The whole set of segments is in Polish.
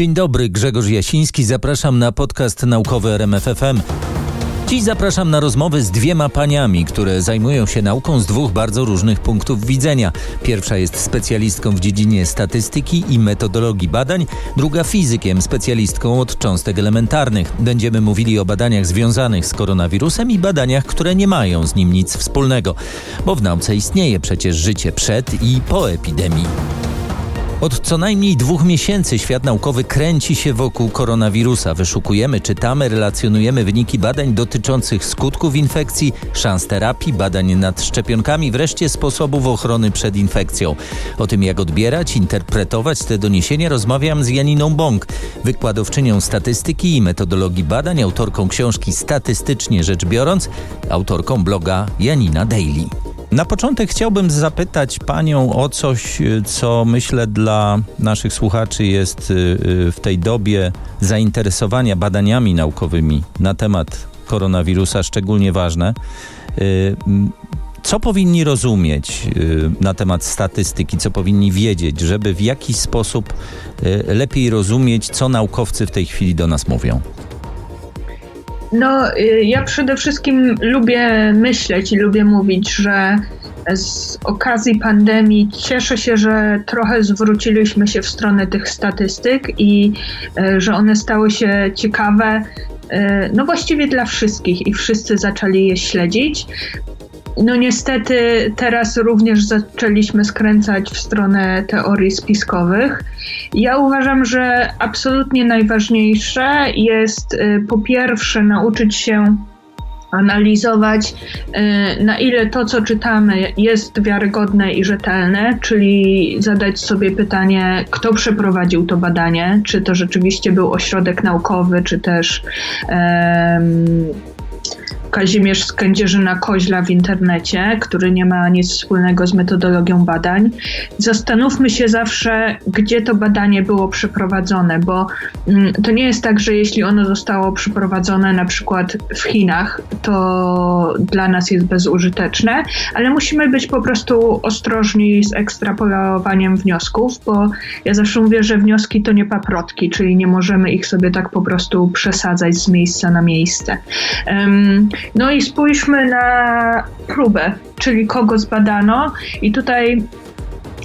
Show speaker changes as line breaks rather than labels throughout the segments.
Dzień dobry, Grzegorz Jasiński. Zapraszam na podcast naukowy RMFFM. Dziś zapraszam na rozmowy z dwiema paniami, które zajmują się nauką z dwóch bardzo różnych punktów widzenia. Pierwsza jest specjalistką w dziedzinie statystyki i metodologii badań, druga fizykiem, specjalistką od cząstek elementarnych. Będziemy mówili o badaniach związanych z koronawirusem i badaniach, które nie mają z nim nic wspólnego, bo w nauce istnieje przecież życie przed i po epidemii. Od co najmniej dwóch miesięcy świat naukowy kręci się wokół koronawirusa. Wyszukujemy, czytamy, relacjonujemy wyniki badań dotyczących skutków infekcji, szans terapii, badań nad szczepionkami, wreszcie sposobów ochrony przed infekcją. O tym, jak odbierać, interpretować te doniesienia, rozmawiam z Janiną Bąk, wykładowczynią statystyki i metodologii badań, autorką książki Statystycznie rzecz biorąc, autorką bloga Janina Daily. Na początek chciałbym zapytać Panią o coś, co myślę dla naszych słuchaczy jest y, y, w tej dobie zainteresowania badaniami naukowymi na temat koronawirusa szczególnie ważne. Y, co powinni rozumieć na temat statystyki, co powinni wiedzieć, żeby w jakiś sposób lepiej rozumieć, co naukowcy w tej chwili do nas mówią?
No, y, ja przede wszystkim lubię myśleć i lubię mówić, że z okazji pandemii cieszę się, że trochę zwróciliśmy się w stronę tych statystyk i y, że one stały się ciekawe. Y, no właściwie dla wszystkich i wszyscy zaczęli je śledzić. No niestety teraz również zaczęliśmy skręcać w stronę teorii spiskowych. Ja uważam, że absolutnie najważniejsze jest y, po pierwsze nauczyć się analizować, y, na ile to, co czytamy, jest wiarygodne i rzetelne, czyli zadać sobie pytanie, kto przeprowadził to badanie, czy to rzeczywiście był ośrodek naukowy, czy też um, Kazimierz z Kędzierzyna Koźla w internecie, który nie ma nic wspólnego z metodologią badań. Zastanówmy się zawsze, gdzie to badanie było przeprowadzone, bo mm, to nie jest tak, że jeśli ono zostało przeprowadzone na przykład w Chinach, to dla nas jest bezużyteczne, ale musimy być po prostu ostrożni z ekstrapolowaniem wniosków, bo ja zawsze mówię, że wnioski to nie paprotki, czyli nie możemy ich sobie tak po prostu przesadzać z miejsca na miejsce. Um, no i spójrzmy na próbę, czyli kogo zbadano. I tutaj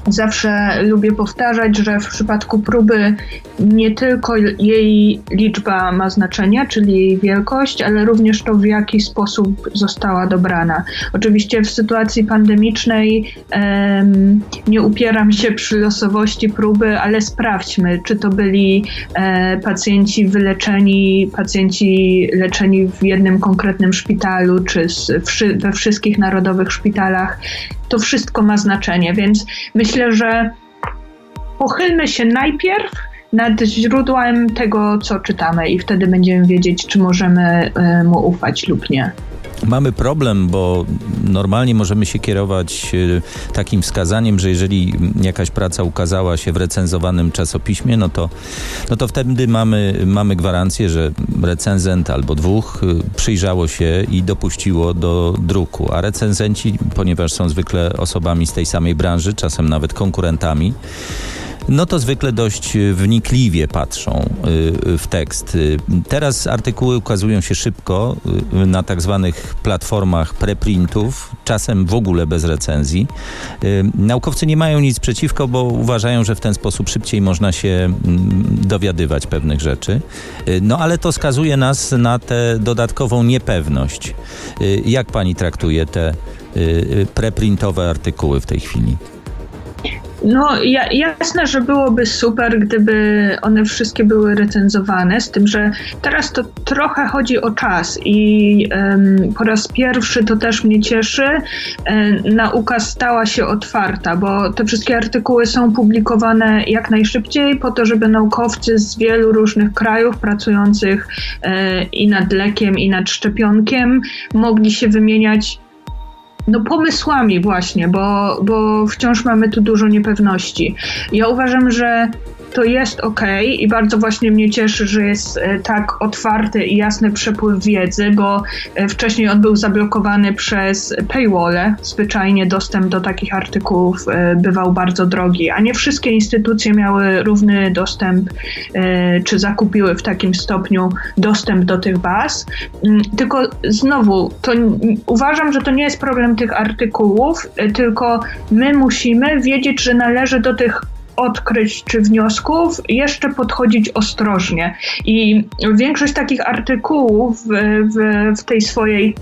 Zawsze lubię powtarzać, że w przypadku próby nie tylko jej liczba ma znaczenie, czyli jej wielkość, ale również to, w jaki sposób została dobrana. Oczywiście w sytuacji pandemicznej um, nie upieram się przy losowości próby, ale sprawdźmy, czy to byli e, pacjenci wyleczeni, pacjenci leczeni w jednym konkretnym szpitalu, czy z, we wszystkich narodowych szpitalach to wszystko ma znaczenie, więc myślę, że pochylmy się najpierw nad źródłem tego, co czytamy, i wtedy będziemy wiedzieć, czy możemy y, mu ufać lub nie.
Mamy problem, bo normalnie możemy się kierować e, takim wskazaniem, że jeżeli jakaś praca ukazała się w recenzowanym czasopiśmie, no to, no to wtedy mamy, mamy gwarancję, że recenzent albo dwóch e, przyjrzało się i dopuściło do druku. A recenzenci, ponieważ są zwykle osobami z tej samej branży, czasem nawet konkurentami, no to zwykle dość y, wnikliwie patrzą y, w tekst. Y, teraz artykuły ukazują się szybko na tak zwanych platformach preprintów, czasem w ogóle bez recenzji. Naukowcy nie mają nic przeciwko, bo uważają, że w ten sposób szybciej można się mm, dowiadywać pewnych rzeczy. No ale to skazuje nas na tę dodatkową niepewność. Jak pani traktuje te preprintowe artykuły w tej chwili?
No ja, jasne, że byłoby super, gdyby one wszystkie były recenzowane, z tym, że teraz to trochę chodzi o czas i um, po raz pierwszy to też mnie cieszy, nauka stała się otwarta, bo te wszystkie artykuły są publikowane jak najszybciej po to, żeby naukowcy z wielu różnych krajów pracujących um, i nad lekiem, i nad szczepionkiem mogli się wymieniać no pomysłami właśnie, bo, bo wciąż mamy tu dużo niepewności. Ja uważam, że to jest ok i bardzo właśnie mnie cieszy, że jest e, tak otwarty i jasny przepływ wiedzy, bo e, wcześniej on był zablokowany przez paywall. Zwyczajnie dostęp do takich artykułów e, bywał bardzo drogi, a nie wszystkie instytucje miały równy dostęp czy zakupiły w takim stopniu dostęp do tych baz. Mm, tylko znowu, to uważam, że to nie jest problem tych artykułów, tylko my musimy wiedzieć, że należy do tych odkryć czy wniosków jeszcze podchodzić ostrożnie. I większość takich artykułów w, w, w tej swojej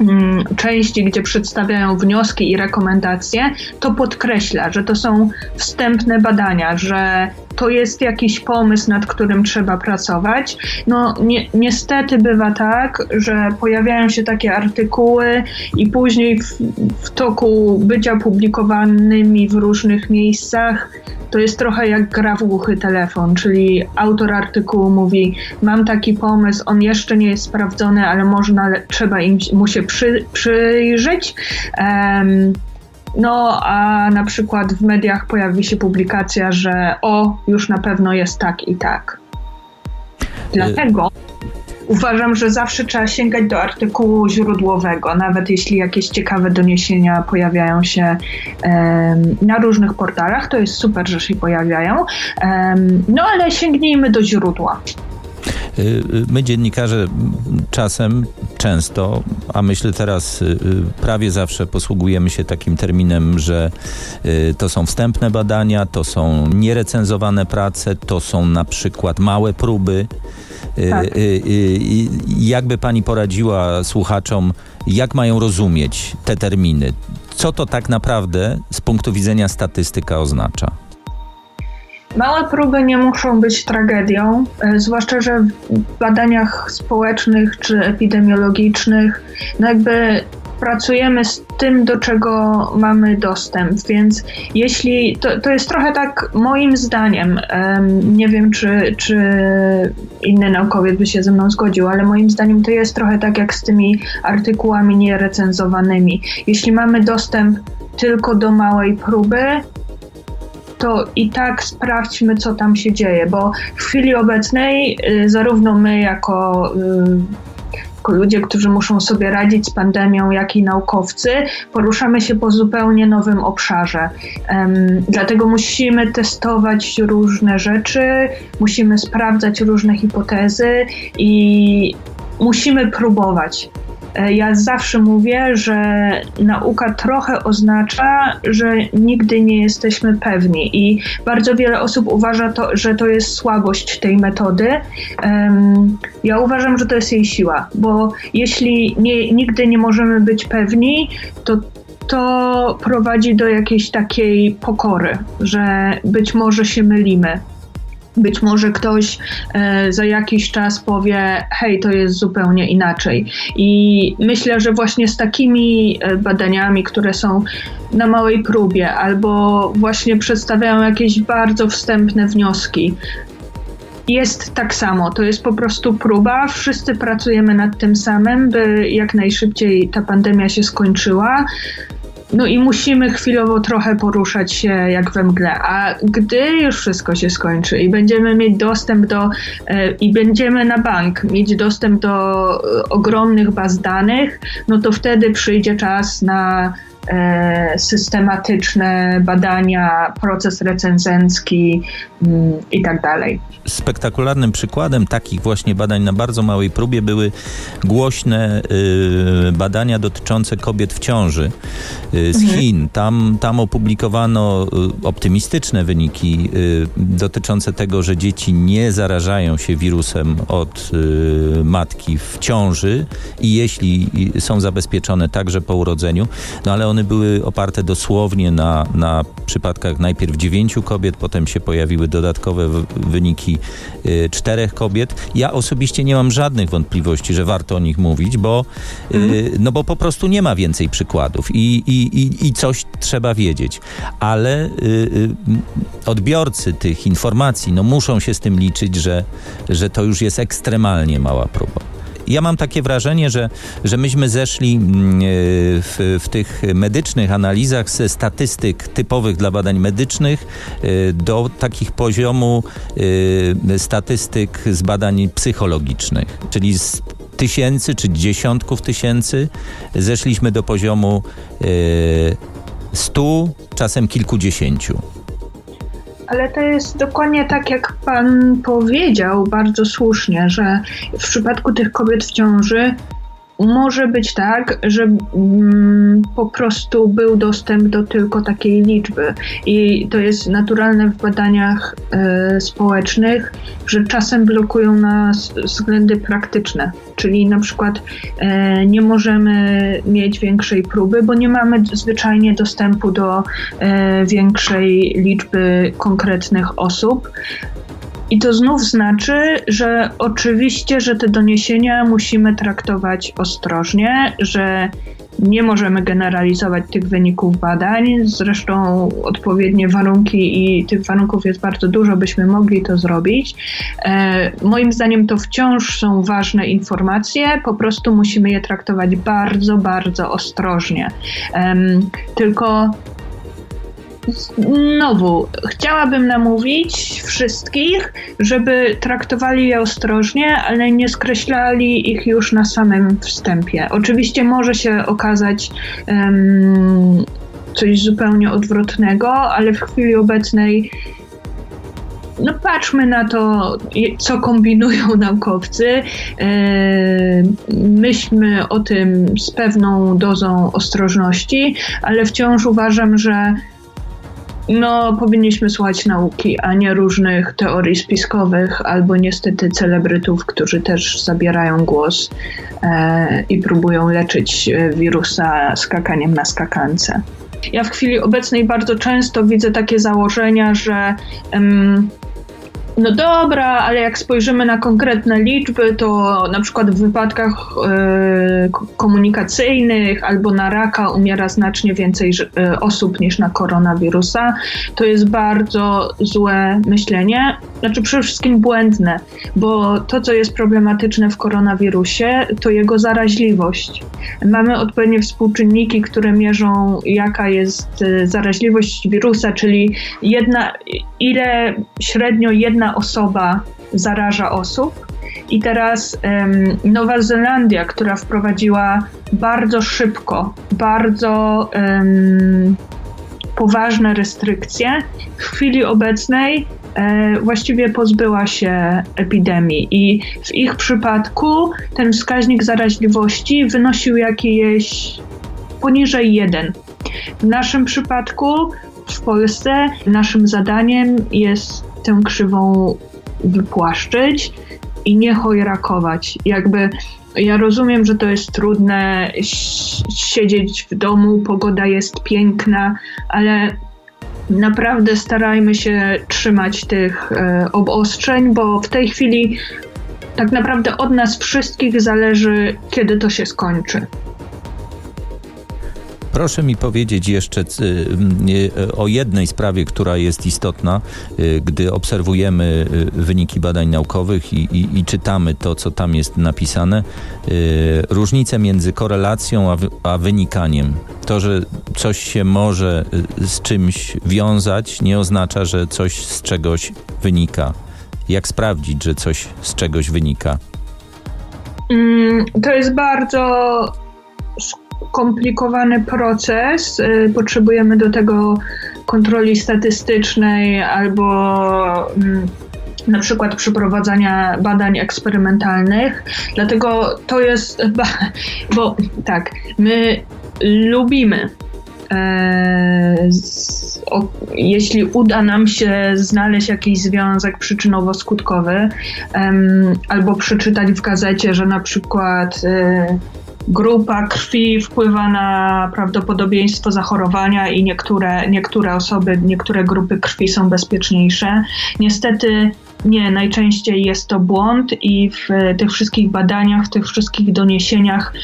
mm, części, gdzie przedstawiają wnioski i rekomendacje, to podkreśla, że to są wstępne badania, że to jest jakiś pomysł, nad którym trzeba pracować. No ni niestety bywa tak, że pojawiają się takie artykuły i później w, w toku bycia publikowanymi w różnych miejscach to jest trochę jak gra w głuchy telefon, czyli autor artykułu mówi: Mam taki pomysł, on jeszcze nie jest sprawdzony, ale można, trzeba im, mu się przy, przyjrzeć. Um, no, a na przykład w mediach pojawi się publikacja, że o, już na pewno jest tak i tak. Dlatego uważam, że zawsze trzeba sięgać do artykułu źródłowego, nawet jeśli jakieś ciekawe doniesienia pojawiają się um, na różnych portalach, to jest super, że się pojawiają. Um, no ale sięgnijmy do źródła.
Y, y, my dziennikarze czasem, często, a myślę teraz y, prawie zawsze posługujemy się takim terminem, że to są wstępne badania, to są nierecenzowane prace, to są na przykład małe próby. Tak. Jakby pani poradziła słuchaczom, jak mają rozumieć te terminy? Co to tak naprawdę z punktu widzenia statystyka oznacza?
Małe próby nie muszą być tragedią, e, zwłaszcza, że w badaniach społecznych czy epidemiologicznych, no jakby pracujemy z tym, do czego mamy dostęp, więc jeśli to, to jest trochę tak moim zdaniem, nie wiem czy, czy inny naukowiec by się ze mną zgodził, ale moim zdaniem to jest trochę tak jak z tymi artykułami nierecenzowanymi. Jeśli mamy dostęp tylko do małej próby, to i tak sprawdźmy, co tam się dzieje, bo w chwili obecnej y, zarówno my jako y, jako ludzie, którzy muszą sobie radzić z pandemią, jak i naukowcy, poruszamy się po zupełnie nowym obszarze. Dlatego musimy testować różne rzeczy, musimy sprawdzać różne hipotezy i musimy próbować. E, ja zawsze mówię, że nauka trochę oznacza, że nigdy nie jesteśmy pewni i bardzo wiele osób uważa, to, że to jest słabość tej metody. Ja uważam, że to jest jej siła, bo jeśli nie, nigdy nie możemy być pewni, to to prowadzi do jakiejś takiej pokory, że być może się mylimy. Być może ktoś e, za jakiś czas powie: Hej, to jest zupełnie inaczej. I myślę, że właśnie z takimi e, badaniami, które są na małej próbie, albo właśnie przedstawiają jakieś bardzo wstępne wnioski, jest tak samo. To jest po prostu próba. Wszyscy pracujemy nad tym samym, by jak najszybciej ta pandemia się skończyła. No i musimy chwilowo trochę poruszać się jak we mgle, a gdy już wszystko się skończy i będziemy mieć dostęp do e, i będziemy na bank mieć dostęp do e, ogromnych baz danych, no to wtedy przyjdzie czas na systematyczne badania, proces recenzencki mm, i tak dalej
spektakularnym przykładem takich właśnie badań na bardzo małej próbie były głośne y, badania dotyczące kobiet w ciąży y, z mhm. Chin. Tam, tam opublikowano y, optymistyczne wyniki dotyczące tego, że dzieci nie zarażają się wirusem od matki w ciąży i jeśli są zabezpieczone także po urodzeniu, no ale one były oparte dosłownie na, na przypadkach najpierw dziewięciu kobiet, potem się pojawiły dodatkowe wyniki Y, czterech kobiet. Ja osobiście nie mam żadnych wątpliwości, że warto o nich mówić, bo, y, mhm. no bo po prostu nie ma więcej przykładów i, i, i, i coś trzeba wiedzieć. Ale y, odbiorcy tych informacji no, muszą się z tym liczyć, że, że to już jest ekstremalnie mała próba. Ja mam takie wrażenie, że, że myśmy zeszli mm, w, w tych medycznych analizach ze statystyk typowych dla badań medycznych do takich poziomu statystyk z badań psychologicznych, czyli z tysięcy czy dziesiątków tysięcy zeszliśmy do poziomu stu, czasem kilkudziesięciu.
Ale to jest dokładnie tak, jak pan powiedział bardzo słusznie, że w przypadku tych kobiet w ciąży może być tak, że mm, po prostu był dostęp do tylko takiej liczby. I to jest naturalne w badaniach y, społecznych, że czasem blokują nas względy praktyczne. Czyli na przykład y, nie możemy mieć większej próby, bo nie mamy zwyczajnie dostępu do y, większej liczby konkretnych osób. I to znów znaczy, że oczywiście, że te doniesienia musimy traktować ostrożnie, że nie możemy generalizować tych wyników badań. Zresztą odpowiednie warunki i tych warunków jest bardzo dużo, byśmy mogli to zrobić. E, moim zdaniem to wciąż są ważne informacje, po prostu musimy je traktować bardzo, bardzo ostrożnie. E, tylko Znowu, chciałabym namówić wszystkich, żeby traktowali je ostrożnie, ale nie skreślali ich już na samym wstępie. Oczywiście może się okazać um, coś zupełnie odwrotnego, ale w chwili obecnej no patrzmy na to, co kombinują naukowcy. E, myślmy o tym z pewną dozą ostrożności, ale wciąż uważam, że no, powinniśmy słuchać nauki, a nie różnych teorii spiskowych albo niestety celebrytów, którzy też zabierają głos e, i próbują leczyć e, wirusa skakaniem na skakance. Ja w chwili obecnej bardzo często widzę takie założenia, że no dobra, ale jak spojrzymy na konkretne liczby, to na przykład w wypadkach e, komunikacyjnych albo na raka umiera znacznie więcej e, osób niż na koronawirusa. To jest bardzo złe myślenie, znaczy przede wszystkim błędne, bo to, co jest problematyczne w koronawirusie, to jego zaraźliwość. Mamy odpowiednie współczynniki, które mierzą, jaka jest e, zaraźliwość wirusa, czyli jedna, ile średnio jedna jedna osoba zaraża osób. I teraz um, Nowa Zelandia, która wprowadziła bardzo szybko, bardzo um, poważne restrykcje, w chwili obecnej e, właściwie pozbyła się epidemii. I w ich przypadku ten wskaźnik zaraźliwości wynosił jakieś poniżej 1. W naszym przypadku w Polsce naszym zadaniem jest tę krzywą wypłaszczyć i nie chojrakować. Jakby ja rozumiem, że to jest trudne siedzieć w domu, pogoda jest piękna, ale naprawdę starajmy się trzymać tych e, obostrzeń, bo w tej chwili tak naprawdę od nas wszystkich zależy, kiedy to się skończy.
Proszę mi powiedzieć jeszcze y, y, o jednej sprawie, która jest istotna, y, gdy obserwujemy wyniki badań naukowych i, i, i czytamy to, co tam jest napisane. Różnice między korelacją a, a wynikaniem. To, że coś się może z czymś wiązać, nie oznacza, że coś z czegoś wynika. Jak sprawdzić, że coś z czegoś wynika?
Mm, to jest bardzo skomplikowany proces. Y, potrzebujemy do tego kontroli statystycznej albo mm, na przykład przeprowadzania badań eksperymentalnych. Dlatego to jest, bo tak, my lubimy e, jeśli uda nam się znaleźć jakiś związek przyczynowo-skutkowy, albo przeczytać w gazecie, że na przykład e, grupa krwi wpływa na prawdopodobieństwo zachorowania i niektóre, niektóre osoby, niektóre grupy krwi są bezpieczniejsze. Niestety nie, najczęściej jest to błąd i w tych wszystkich badaniach, w tych wszystkich doniesieniach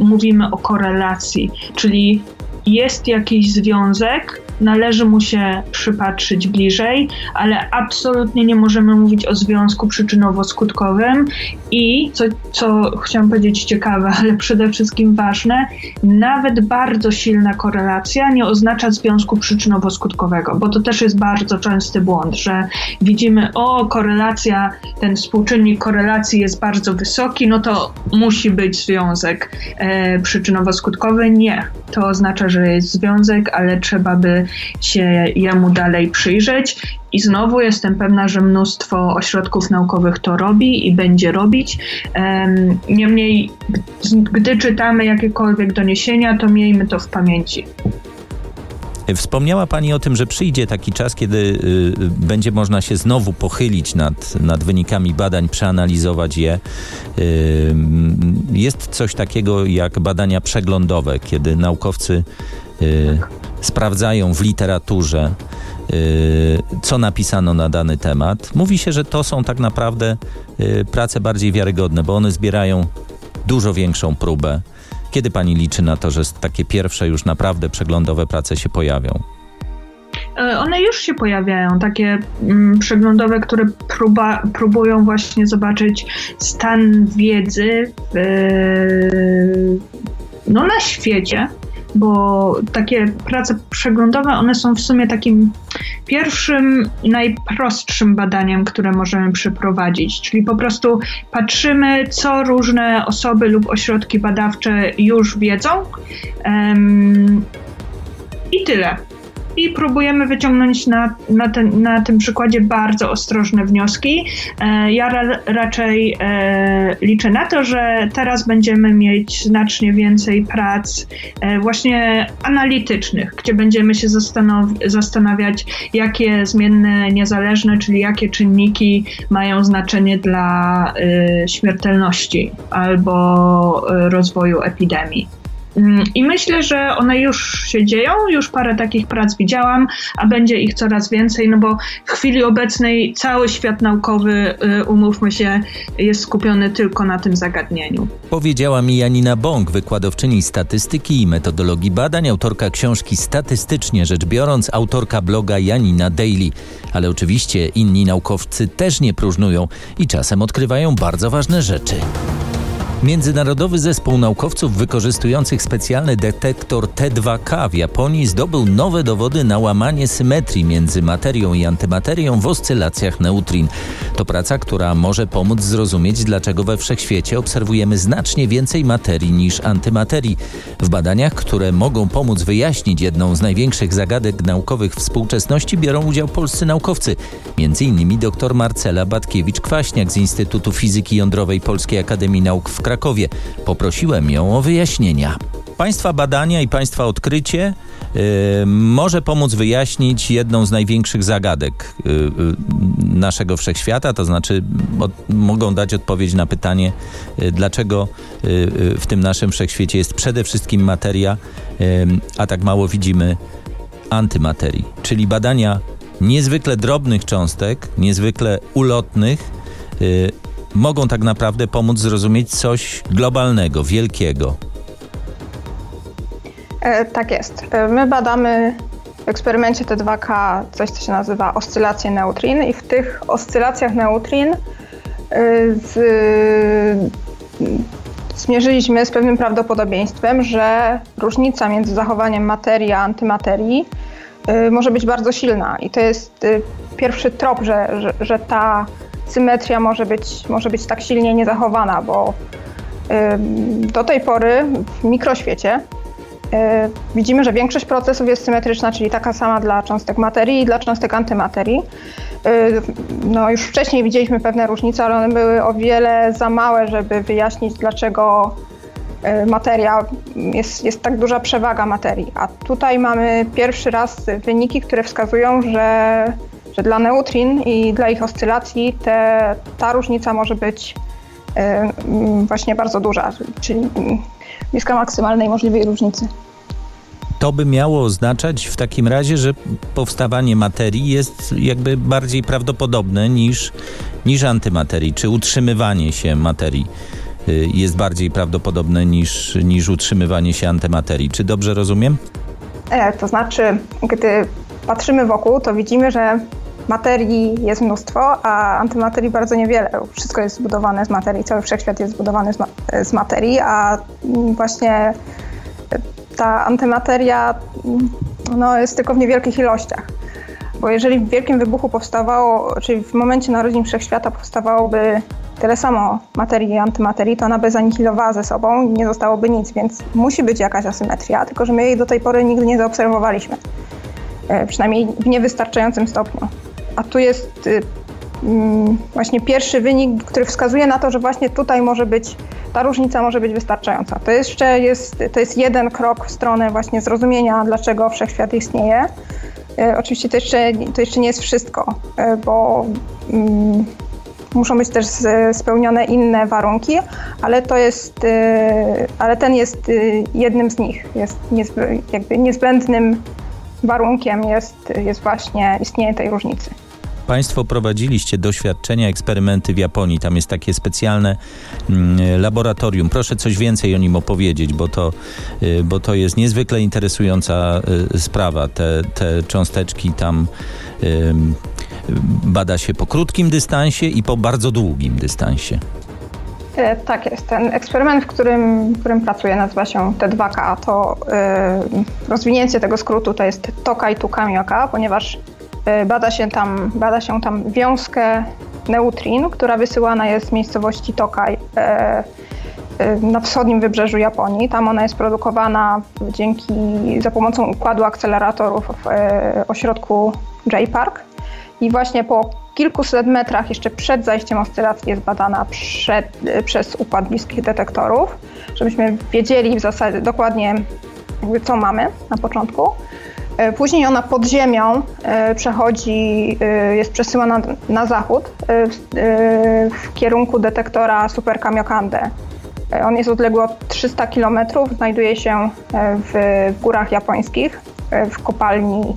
mówimy o korelacji, czyli jest jakiś związek, należy mu się przypatrzyć bliżej, ale absolutnie nie możemy mówić o związku przyczynowo-skutkowym i co, co chciałam powiedzieć ciekawe, ale przede wszystkim ważne, nawet bardzo silna korelacja nie oznacza związku przyczynowo-skutkowego, bo to też jest bardzo częsty błąd, że widzimy, o korelacja, ten współczynnik korelacji jest bardzo wysoki, no to musi być związek e, przyczynowo-skutkowy. Nie, to oznacza, że jest związek, ale trzeba by się jemu dalej przyjrzeć. I znowu jestem pewna, że mnóstwo ośrodków naukowych to robi i będzie robić. Niemniej, gdy czytamy jakiekolwiek doniesienia, to miejmy to w pamięci.
Wspomniała Pani o tym, że przyjdzie taki czas, kiedy y, będzie można się znowu pochylić nad, nad wynikami badań, przeanalizować je. Jest coś takiego jak badania przeglądowe, kiedy naukowcy y, sprawdzają w literaturze, co napisano na dany temat. Mówi się, że to są tak naprawdę prace bardziej wiarygodne, bo one zbierają dużo większą próbę. Kiedy pani liczy na to, że takie pierwsze już naprawdę przeglądowe prace się pojawią?
E, one już się pojawiają, takie mm, przeglądowe, które próba, próbują właśnie zobaczyć stan wiedzy w, no, na świecie, bo takie prace przeglądowe, one są w sumie takim pierwszym, najprostszym badaniem, które możemy przeprowadzić, czyli po prostu patrzymy, co różne osoby lub ośrodki badawcze już wiedzą um, i tyle i próbujemy wyciągnąć na, na, ten, na tym przykładzie bardzo ostrożne wnioski. E, ja ra, raczej e, liczę na to, że teraz będziemy mieć znacznie więcej prac e, właśnie analitycznych, gdzie będziemy się zastanawiać, jakie zmienne niezależne, czyli jakie czynniki mają znaczenie dla śmiertelności albo rozwoju epidemii. Mm, I myślę, że one już się dzieją, już parę takich prac widziałam, a będzie ich coraz więcej, no bo w chwili obecnej cały świat naukowy, y, umówmy się, jest skupiony tylko na tym zagadnieniu.
Powiedziała mi Janina Bąk, wykładowczyni statystyki i metodologii badań, autorka książki Statystycznie rzecz biorąc, autorka bloga Janina Daily. Ale oczywiście inni naukowcy też nie próżnują i czasem odkrywają bardzo ważne rzeczy. Międzynarodowy zespół naukowców wykorzystujących specjalny detektor T2K w Japonii zdobył nowe dowody na łamanie symetrii między materią i antymaterią w oscylacjach neutrin. To praca, która może pomóc zrozumieć, dlaczego we wszechświecie obserwujemy znacznie więcej materii niż antymaterii. W badaniach, które mogą pomóc wyjaśnić jedną z największych zagadek naukowych współczesności, biorą udział polscy naukowcy, m.in. dr Marcela Batkiewicz-Kwaśniak z Instytutu Fizyki Jądrowej Polskiej Akademii Nauk w Krakowie. Poprosiłem ją o wyjaśnienia. Państwa badania i Państwa odkrycie yy, może pomóc wyjaśnić jedną z największych zagadek yy, yy, naszego wszechświata, to znaczy od, mogą dać odpowiedź na pytanie, y, dlaczego y, y, w tym naszym wszechświecie jest przede wszystkim materia, a tak mało widzimy antymaterii, czyli badania niezwykle drobnych cząstek, niezwykle ulotnych, mogą tak naprawdę pomóc zrozumieć coś globalnego, wielkiego.
E, tak jest. E, my badamy w eksperymencie T2K coś, co się nazywa oscylacje neutrin i w tych oscylacjach neutrin e, z, zmierzyliśmy z pewnym prawdopodobieństwem, że różnica między zachowaniem materii a antymaterii może być bardzo silna. I to jest pierwszy trop, że, że, że ta symetria może być, może być tak silnie niezachowana, bo do tej pory w mikroświecie y, widzimy, że większość procesów jest symetryczna, czyli taka sama dla cząstek materii i dla cząstek antymaterii. Y, no, już wcześniej widzieliśmy pewne różnice, ale one były o wiele za małe, żeby wyjaśnić, dlaczego y, materia, jest, jest tak duża przewaga materii. A tutaj mamy pierwszy raz wyniki, które wskazują, że że dla neutrin i dla ich oscylacji te, ta różnica może być e, właśnie bardzo duża, czyli bliska maksymalnej możliwej różnicy.
To by miało oznaczać w takim razie, że powstawanie materii jest jakby bardziej prawdopodobne niż, niż antymaterii, czy utrzymywanie się materii y, jest bardziej prawdopodobne niż, niż utrzymywanie się antymaterii. Czy dobrze rozumiem?
E, to znaczy, gdy patrzymy wokół, to widzimy, że materii jest mnóstwo, a antymaterii bardzo niewiele. Wszystko jest zbudowane z materii, cały wszechświat jest zbudowany z, ma z materii, a właśnie ta antymateria no, jest tylko w niewielkich ilościach. Bo jeżeli w wielkim wybuchu powstawało, czyli w momencie narodzin wszechświata powstawałoby tyle samo materii i antymaterii, to ona by zanihilowała ze sobą i nie zostałoby nic, więc musi być jakaś asymetria, tylko że my jej do tej pory nigdy nie zaobserwowaliśmy. E, przynajmniej w niewystarczającym stopniu. A tu jest y, mm, właśnie pierwszy wynik, który wskazuje na to, że właśnie tutaj może być, ta różnica może być wystarczająca. To jeszcze jest, to jest jeden krok w stronę właśnie zrozumienia, dlaczego wszechświat istnieje. E, oczywiście to jeszcze, to jeszcze nie jest wszystko, e, bo mm, muszą być też spełnione inne warunki, ale to jest, ale ten jest jednym z nich, jest jakby niezbędnym warunkiem jest, jest właśnie istnienie tej różnicy.
Państwo prowadziliście doświadczenia, eksperymenty w Japonii. Tam jest takie specjalne mm, laboratorium. Proszę coś więcej o nim opowiedzieć, bo to, y, bo to jest niezwykle interesująca y, sprawa. Te, te cząsteczki tam bada się po krótkim dystansie i po bardzo długim dystansie.
E, tak jest. Ten eksperyment, w którym, w którym pracuję, nazywa się T2K. To y, rozwinięcie tego skrótu to jest Tokai Tukamioka, ponieważ bada, się tam, bada się tam wiązkę neutrin, która wysyłana jest z miejscowości Tokai. Y, na wschodnim wybrzeżu Japonii. Tam ona jest produkowana dzięki, za pomocą układu akceleratorów w ośrodku J-Park. I właśnie po kilkuset metrach jeszcze przed zajściem oscylacji jest badana przed, przez układ bliskich detektorów, żebyśmy wiedzieli w zasadzie dokładnie co mamy na początku. E, później ona pod ziemią e, przechodzi, e, jest przesyłana na zachód w kierunku detektora Super Kamiokande. On jest odległy od 300 km, znajduje się w górach japońskich, w kopalni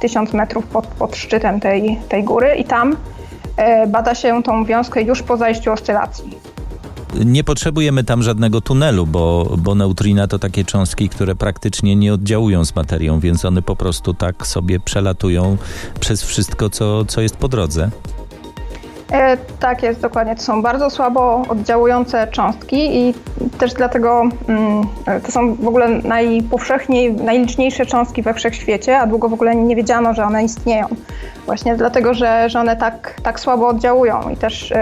1000 metrów pod, pod szczytem tej, tej góry i tam bada się tą wiązkę już po zajściu oscylacji.
Nie potrzebujemy tam żadnego tunelu, bo, bo neutrina to takie cząstki, które praktycznie nie oddziałują z materią, więc one po prostu tak sobie przelatują przez wszystko, co, co jest po drodze.
E, tak jest, dokładnie. To są bardzo słabo oddziałujące cząstki i też dlatego mm, to są w ogóle najpowszechniej, najliczniejsze cząstki we wszechświecie, a długo w ogóle nie wiedziano, że one istnieją. Właśnie dlatego, że, że one tak, tak słabo oddziałują i też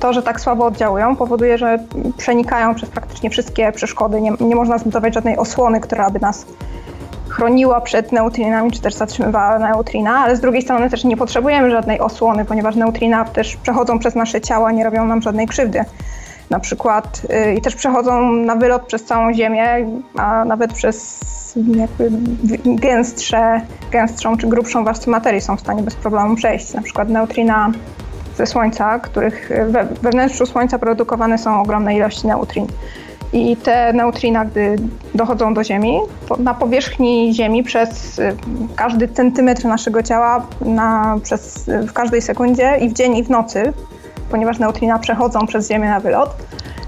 to, że tak słabo oddziałują powoduje, że przenikają przez praktycznie wszystkie przeszkody. Nie, nie można zbudować żadnej osłony, która by nas chroniła przed neutrinami, czy też zatrzymywała neutrina, ale z drugiej strony też nie potrzebujemy żadnej osłony, ponieważ neutrina też przechodzą przez nasze ciała, nie robią nam żadnej krzywdy. Na przykład yy, i też przechodzą na wylot przez całą Ziemię, a nawet przez jakby gęstsze, gęstszą czy grubszą warstwę materii są w stanie bez problemu przejść. Na przykład neutrina ze Słońca, których we, we wnętrzu Słońca produkowane są ogromne ilości neutrin. I te neutrina, gdy dochodzą do Ziemi, na powierzchni Ziemi przez y, każdy centymetr naszego ciała, na, przez, y, w każdej sekundzie i w dzień i w nocy, ponieważ neutrina przechodzą przez Ziemię na wylot,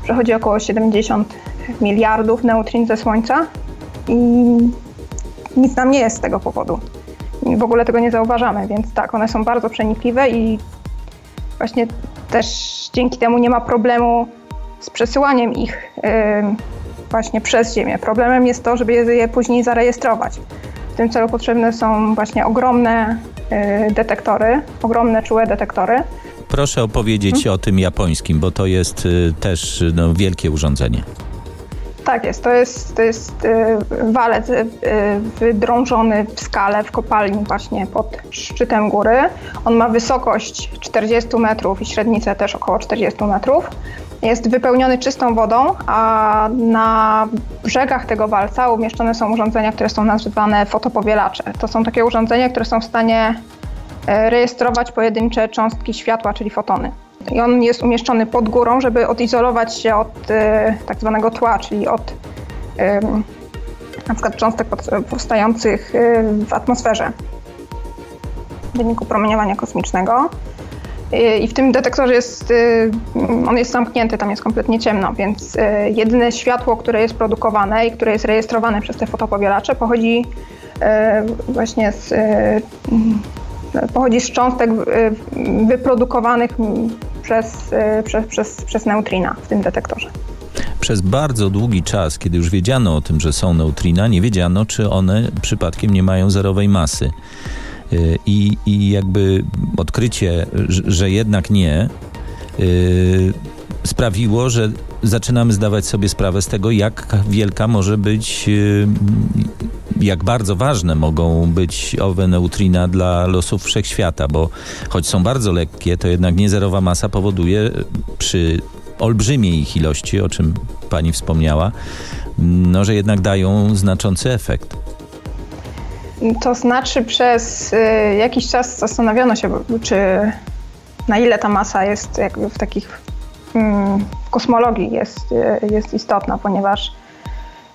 przechodzi około 70 miliardów neutrin ze Słońca i nic nam nie jest z tego powodu. W ogóle tego nie zauważamy, więc tak, one są bardzo przenikliwe i właśnie też dzięki temu nie ma problemu z przesyłaniem ich właśnie przez Ziemię. Problemem jest to, żeby je później zarejestrować. W tym celu potrzebne są właśnie ogromne y, detektory, ogromne czułe detektory.
Proszę opowiedzieć hmm? o tym japońskim, bo to jest y, też no, wielkie urządzenie.
Tak jest, to jest, to jest y, walec wydrążony w skale w kopalni właśnie pod szczytem góry. On ma wysokość 40 metrów i średnicę też około 40 metrów jest wypełniony czystą wodą, a na brzegach tego walca umieszczone są urządzenia, które są nazywane fotopowielacze. To są takie urządzenia, które są w stanie e, rejestrować pojedyncze cząstki światła, czyli fotony. I on jest umieszczony pod górą, żeby odizolować się od e, tak zwanego tła, czyli od na przykład cząstek powstających e, w atmosferze w wyniku promieniowania kosmicznego. I w tym detektorze jest, y, on jest zamknięty, tam jest kompletnie ciemno, więc y, jedyne światło, które jest produkowane i które jest rejestrowane przez te fotopowielacze pochodzi właśnie z, pochodzi z cząstek wyprodukowanych przez, przez, przez, przez neutrina w tym detektorze.
Przez bardzo długi czas, kiedy już wiedziano o tym, że są neutrina, nie wiedziano, czy one przypadkiem nie mają zerowej masy. Y, I, i jakby odkrycie, że jednak nie, y, sprawiło, że zaczynamy zdawać sobie sprawę z tego, jak wielka może być, y, jak bardzo ważne mogą być owe neutrina dla losów wszechświata, bo choć są bardzo lekkie, to jednak niezerowa masa powoduje przy olbrzymiej ich ilości, o czym pani wspomniała, no, że jednak dają znaczący efekt.
To znaczy przez y, jakiś czas zastanawiano się, czy na ile ta masa jest jakby w takich mm, w kosmologii jest, y, jest istotna, ponieważ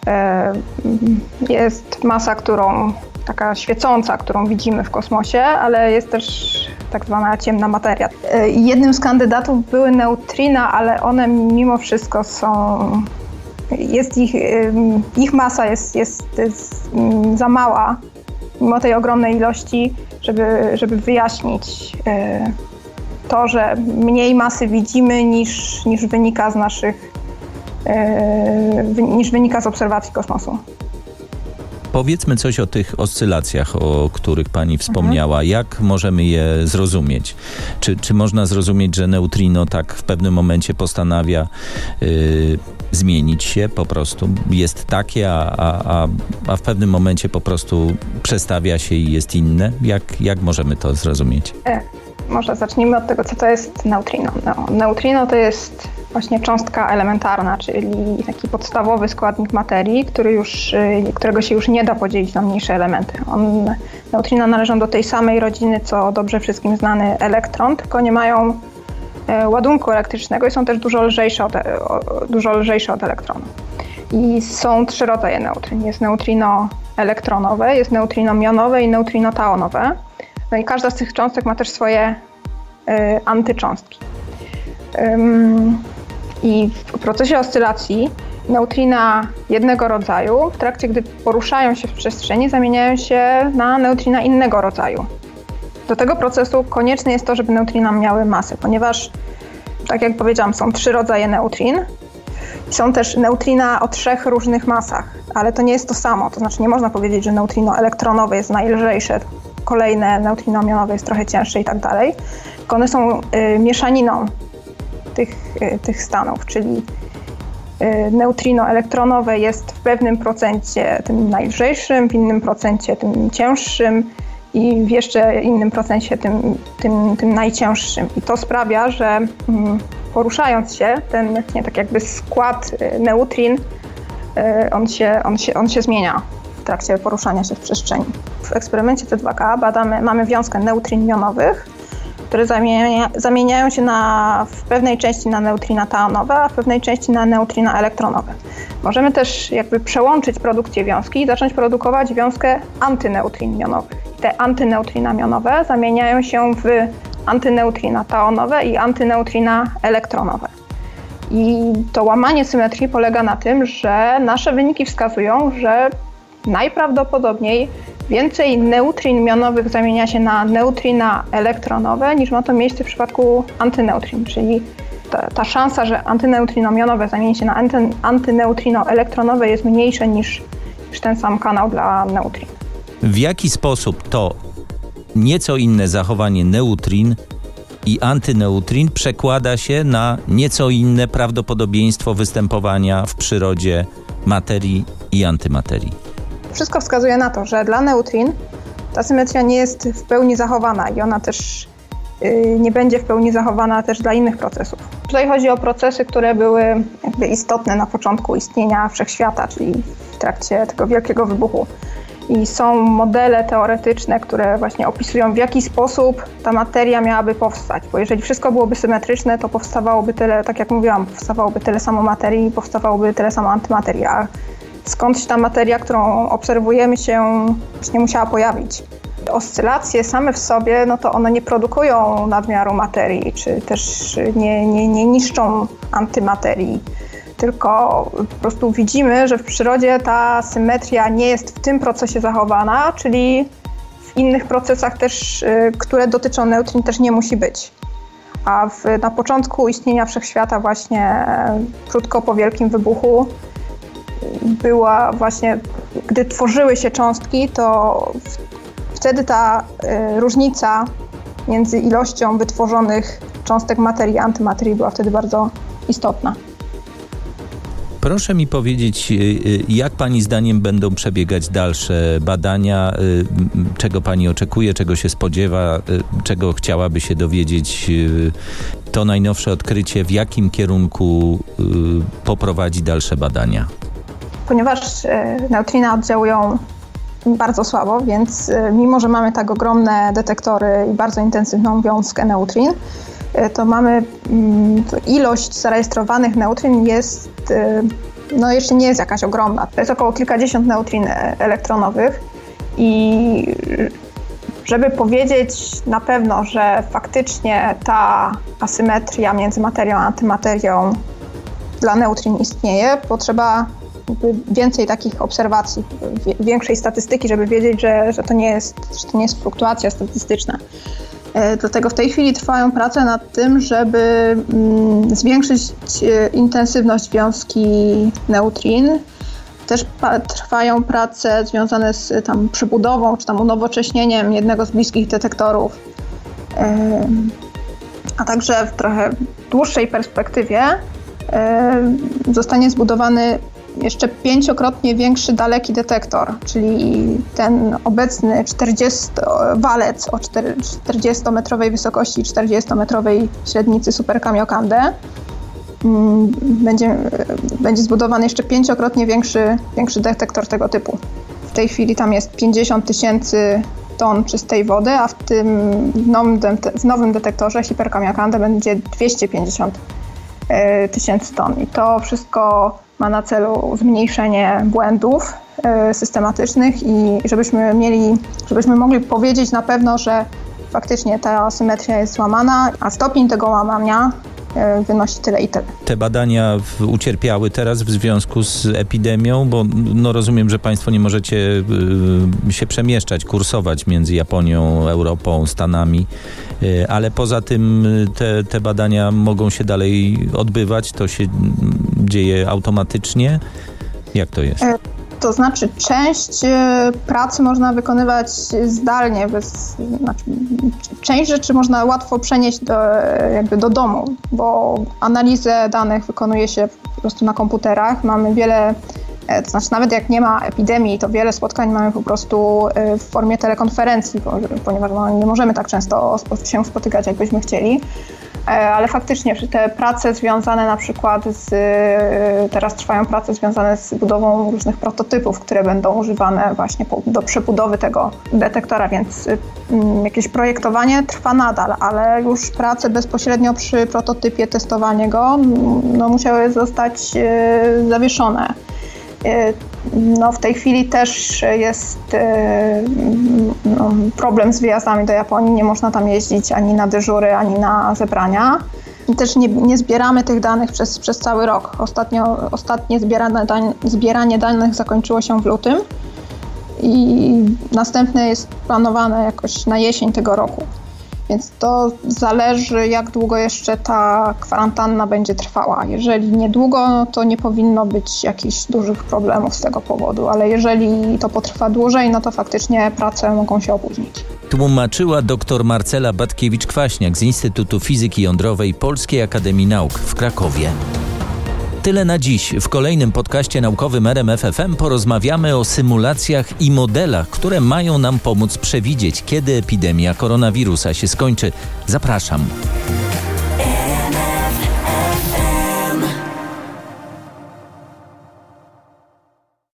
y, jest masa, którą taka świecąca, którą widzimy w kosmosie, ale jest też tak zwana ciemna materia. Jednym z kandydatów były neutrina, ale one mimo wszystko są jest ich, ich masa jest, jest, jest mm, za mała mimo tej ogromnej ilości, żeby, żeby wyjaśnić e, to, że mniej masy widzimy niż, niż wynika z naszych, e, niż wynika z obserwacji kosmosu.
Powiedzmy coś o tych oscylacjach, o których Pani wspomniała. Mhm. Jak możemy je zrozumieć? Czy, czy można zrozumieć, że neutrino tak w pewnym momencie postanawia yy, zmienić się po prostu? Jest takie, a, a, a w pewnym momencie po prostu przestawia się i jest inne? Jak, jak możemy to zrozumieć?
E, może zacznijmy od tego, co to jest neutrino. No, neutrino to jest właśnie cząstka elementarna, czyli taki podstawowy składnik materii, który już, y, którego się już nie da podzielić na mniejsze elementy. On, neutrina należą do tej samej rodziny, co dobrze wszystkim znany elektron, tylko nie mają e, ładunku elektrycznego i są też dużo lżejsze od, dużo lżejsze od elektronu. I są trzy rodzaje neutryn. Jest neutrino elektronowe, jest neutrino mionowe i neutrino taonowe. No i każda z tych cząstek ma też swoje y, antycząstki. I w procesie oscylacji neutrina jednego rodzaju, w trakcie gdy poruszają się w przestrzeni, zamieniają się na neutrina innego rodzaju. Do tego procesu konieczne jest to, żeby neutrina miały masę, ponieważ, tak jak powiedziałam, są trzy rodzaje neutrin. Są też neutrina o trzech różnych masach, ale to nie jest to samo. To znaczy nie można powiedzieć, że neutrino elektronowe jest najlżejsze, kolejne neutrino mionowe jest trochę cięższe i tak dalej. Tylko one są y, mieszaniną tych, y, tych stanów, czyli y, neutrino elektronowe jest w pewnym procencie tym najlżejszym, w innym procencie tym cięższym i w jeszcze innym procencie tym, tym, tym najcięższym. I to sprawia, że mm, poruszając się, ten nie, tak jakby skład y, neutrin, on się, on, się, on się zmienia w trakcie poruszania się w przestrzeni. W eksperymencie T2K badamy, mamy wiązkę neutrin jonowych, które zamienia, zamieniają się na, w pewnej części na neutrina taonowe, a w pewnej części na neutrina elektronowe. Możemy też jakby przełączyć produkcję wiązki i zacząć produkować wiązkę antyneutrin mionowych. Te antyneutrina mionowe zamieniają się w antyneutrina taonowe i antyneutrina elektronowe. I to łamanie symetrii polega na tym, że nasze wyniki wskazują, że najprawdopodobniej Więcej neutrin mionowych zamienia się na neutrina elektronowe niż ma to miejsce w przypadku antyneutrin, czyli ta, ta szansa, że antyneutrino mionowe zamieni się na anty, antyneutrino elektronowe jest mniejsza niż, niż ten sam kanał dla neutrin.
W jaki sposób to nieco inne zachowanie neutrin i antyneutrin przekłada się na nieco inne prawdopodobieństwo występowania w przyrodzie materii i antymaterii?
Wszystko wskazuje na to, że dla neutrin ta symetria nie jest w pełni zachowana i ona też y, nie będzie w pełni zachowana też dla innych procesów. Tutaj chodzi o procesy, które były istotne na początku istnienia wszechświata, czyli w trakcie tego wielkiego wybuchu. I są modele teoretyczne, które właśnie opisują, w jaki sposób ta materia miałaby powstać. Bo jeżeli wszystko byłoby symetryczne, to powstawałoby tyle, tak jak mówiłam, powstawałoby tyle samo materii, powstawałoby tyle samo antymaterii. A skądś ta materia, którą obserwujemy się nie musiała pojawić. Oscylacje same w sobie, no to one nie produkują nadmiaru materii, czy też nie, nie, nie niszczą antymaterii. tylko po prostu widzimy, że w przyrodzie ta symetria nie jest w tym procesie zachowana, czyli w innych procesach też, y, które dotyczą neutrin też nie musi być. A w, na początku istnienia wszechświata właśnie krótko po wielkim wybuchu była właśnie, gdy tworzyły się cząstki, to wtedy ta y, różnica między ilością wytworzonych cząstek materii i antymaterii była wtedy bardzo istotna.
Proszę mi powiedzieć, y, y, jak Pani zdaniem będą przebiegać dalsze badania? Czego Pani oczekuje, czego się spodziewa, czego chciałaby się dowiedzieć? To najnowsze odkrycie, w jakim kierunku poprowadzi dalsze badania?
Ponieważ e, neutrina oddziałują bardzo słabo, więc e, mimo, że mamy tak ogromne detektory i bardzo intensywną wiązkę neutrin, e, to mamy mm, to ilość zarejestrowanych neutrin jest, no jeszcze nie jest jakaś ogromna. To jest około kilkadziesiąt neutrin elektronowych i żeby powiedzieć na pewno, że faktycznie ta asymetria między materią a antymaterią dla neutrin istnieje, potrzeba więcej takich obserwacji, większej statystyki, żeby wiedzieć, że, że, to, nie jest, że to nie jest fluktuacja statystyczna. E, dlatego w tej chwili trwają prace nad tym, żeby mm, zwiększyć e, intensywność wiązki neutrin. Też trwają prace związane z tam przebudową czy tam unowocześnieniem jednego z bliskich detektorów. E, a także w trochę dłuższej perspektywie zostanie zbudowany jeszcze pięciokrotnie większy daleki detektor, czyli ten obecny 40 walec o 40-metrowej wysokości i 40-metrowej średnicy Super Kamiokande mm, będzie, będzie zbudowany jeszcze pięciokrotnie większy, większy detektor tego typu. W tej chwili tam jest 50 tysięcy ton czystej wody, a w tym nowym, w nowym detektorze Hiperkamiokande będzie 250 e, tysięcy ton. I to wszystko ma na celu zmniejszenie błędów e, systematycznych i żebyśmy mieli, żebyśmy mogli powiedzieć na pewno, że faktycznie ta symetria jest złamana, a stopień tego łamania wynosi tyle i tyle.
Te badania ucierpiały teraz w związku z epidemią, bo no rozumiem, że Państwo nie możecie y, się przemieszczać, kursować między Japonią, Europą, Stanami, y, ale poza tym y, te, te badania mogą się dalej odbywać, to się dzieje automatycznie? Jak to jest? E,
to znaczy, część e, pracy można wykonywać zdalnie, bez, znaczy, część rzeczy można łatwo przenieść do, jakby do domu, bo analizę danych wykonuje się po prostu na komputerach. Mamy wiele, e, to znaczy nawet jak nie ma epidemii, to wiele spotkań mamy po prostu w formie telekonferencji, ponieważ no, nie możemy tak często się spotykać, jakbyśmy chcieli. E, ale faktycznie te prace związane na przykład z, e, teraz trwają prace związane z budową różnych prototypów, które będą używane właśnie do przebudowy tego detektora, więc mm, jakieś projektowanie trwa nadal, ale już prace bezpośrednio przy prototypie, testowanie go, no, musiały zostać e, zawieszone. No, w tej chwili też jest no, problem z wyjazdami do Japonii. Nie można tam jeździć ani na dyżury, ani na zebrania. I też nie, nie zbieramy tych danych przez, przez cały rok. Ostatnio, ostatnie dań, zbieranie danych zakończyło się w lutym i następne jest planowane jakoś na jesień tego roku. Więc to zależy, jak długo jeszcze ta kwarantanna będzie trwała. Jeżeli niedługo, to nie powinno być jakichś dużych problemów z tego powodu, ale jeżeli to potrwa dłużej, no to faktycznie prace mogą się opóźnić.
Tłumaczyła dr Marcela Batkiewicz-Kwaśniak z Instytutu Fizyki Jądrowej Polskiej Akademii Nauk w Krakowie. Tyle na dziś. W kolejnym podcaście naukowym RMFFM porozmawiamy o symulacjach i modelach, które mają nam pomóc przewidzieć, kiedy epidemia koronawirusa się skończy. Zapraszam.